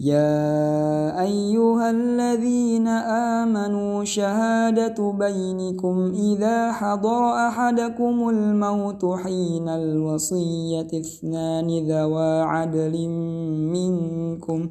يا أيها الذين آمنوا شهادة بينكم إذا حضر أحدكم الموت حين الوصية اثنان ذوى عدل منكم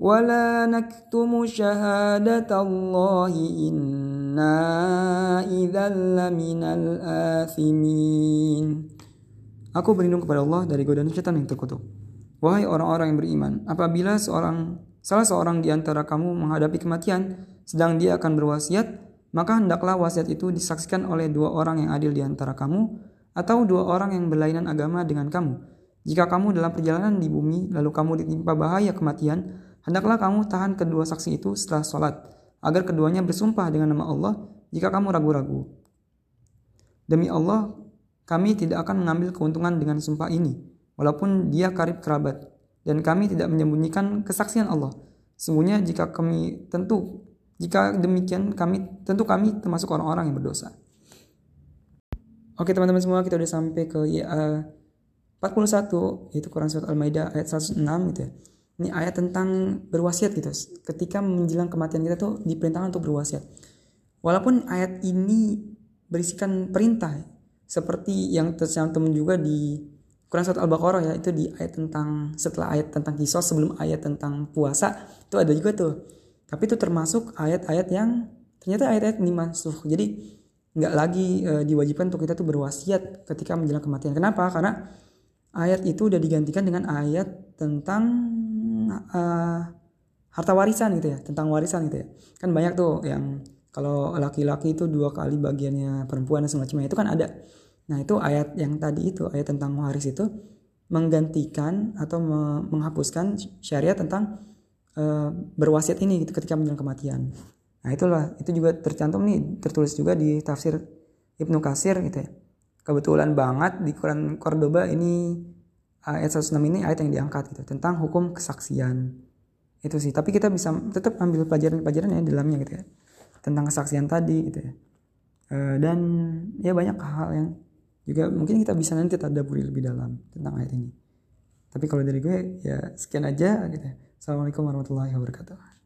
ولا نكتم شهادة الله إنا إذا لمن الآثمين Aku berlindung kepada Allah dari godaan setan yang terkutuk. Wahai orang-orang yang beriman, apabila seorang salah seorang di antara kamu menghadapi kematian, sedang dia akan berwasiat, maka hendaklah wasiat itu disaksikan oleh dua orang yang adil di antara kamu, atau dua orang yang berlainan agama dengan kamu. Jika kamu dalam perjalanan di bumi, lalu kamu ditimpa bahaya kematian, hendaklah kamu tahan kedua saksi itu setelah sholat, agar keduanya bersumpah dengan nama Allah jika kamu ragu-ragu. Demi Allah, kami tidak akan mengambil keuntungan dengan sumpah ini, walaupun dia karib kerabat, dan kami tidak menyembunyikan kesaksian Allah. Sungguhnya jika kami tentu jika demikian kami tentu kami termasuk orang-orang yang berdosa. Oke teman-teman semua kita udah sampai ke ya, 41 yaitu Quran surat Al-Maidah ayat 106 gitu ya. Ini ayat tentang berwasiat gitu. Ketika menjelang kematian kita tuh diperintahkan untuk berwasiat. Walaupun ayat ini berisikan perintah seperti yang tercantum juga di Quran surat Al-Baqarah ya itu di ayat tentang setelah ayat tentang kisos sebelum ayat tentang puasa itu ada juga tuh. Tapi itu termasuk ayat-ayat yang ternyata ayat-ayat ini masuk. Jadi nggak lagi e, diwajibkan untuk kita tuh berwasiat ketika menjelang kematian. Kenapa? Karena ayat itu udah digantikan dengan ayat tentang uh, harta warisan gitu ya, tentang warisan gitu ya. Kan banyak tuh yang kalau laki-laki itu dua kali bagiannya perempuan dan semacamnya itu kan ada. Nah itu ayat yang tadi itu ayat tentang waris itu menggantikan atau menghapuskan syariat tentang uh, berwasiat ini gitu ketika menjelang kematian. Nah itulah itu juga tercantum nih tertulis juga di tafsir Ibnu Kasir gitu ya. Kebetulan banget di Quran Cordoba ini ayat 106 ini ayat yang diangkat gitu tentang hukum kesaksian. Itu sih, tapi kita bisa tetap ambil pelajaran-pelajaran ya di dalamnya gitu ya. Tentang kesaksian tadi gitu ya. E, dan ya banyak hal yang juga mungkin kita bisa nanti tadaburi lebih dalam tentang ayat ini. Tapi kalau dari gue ya sekian aja gitu ya. Assalamualaikum warahmatullahi wabarakatuh.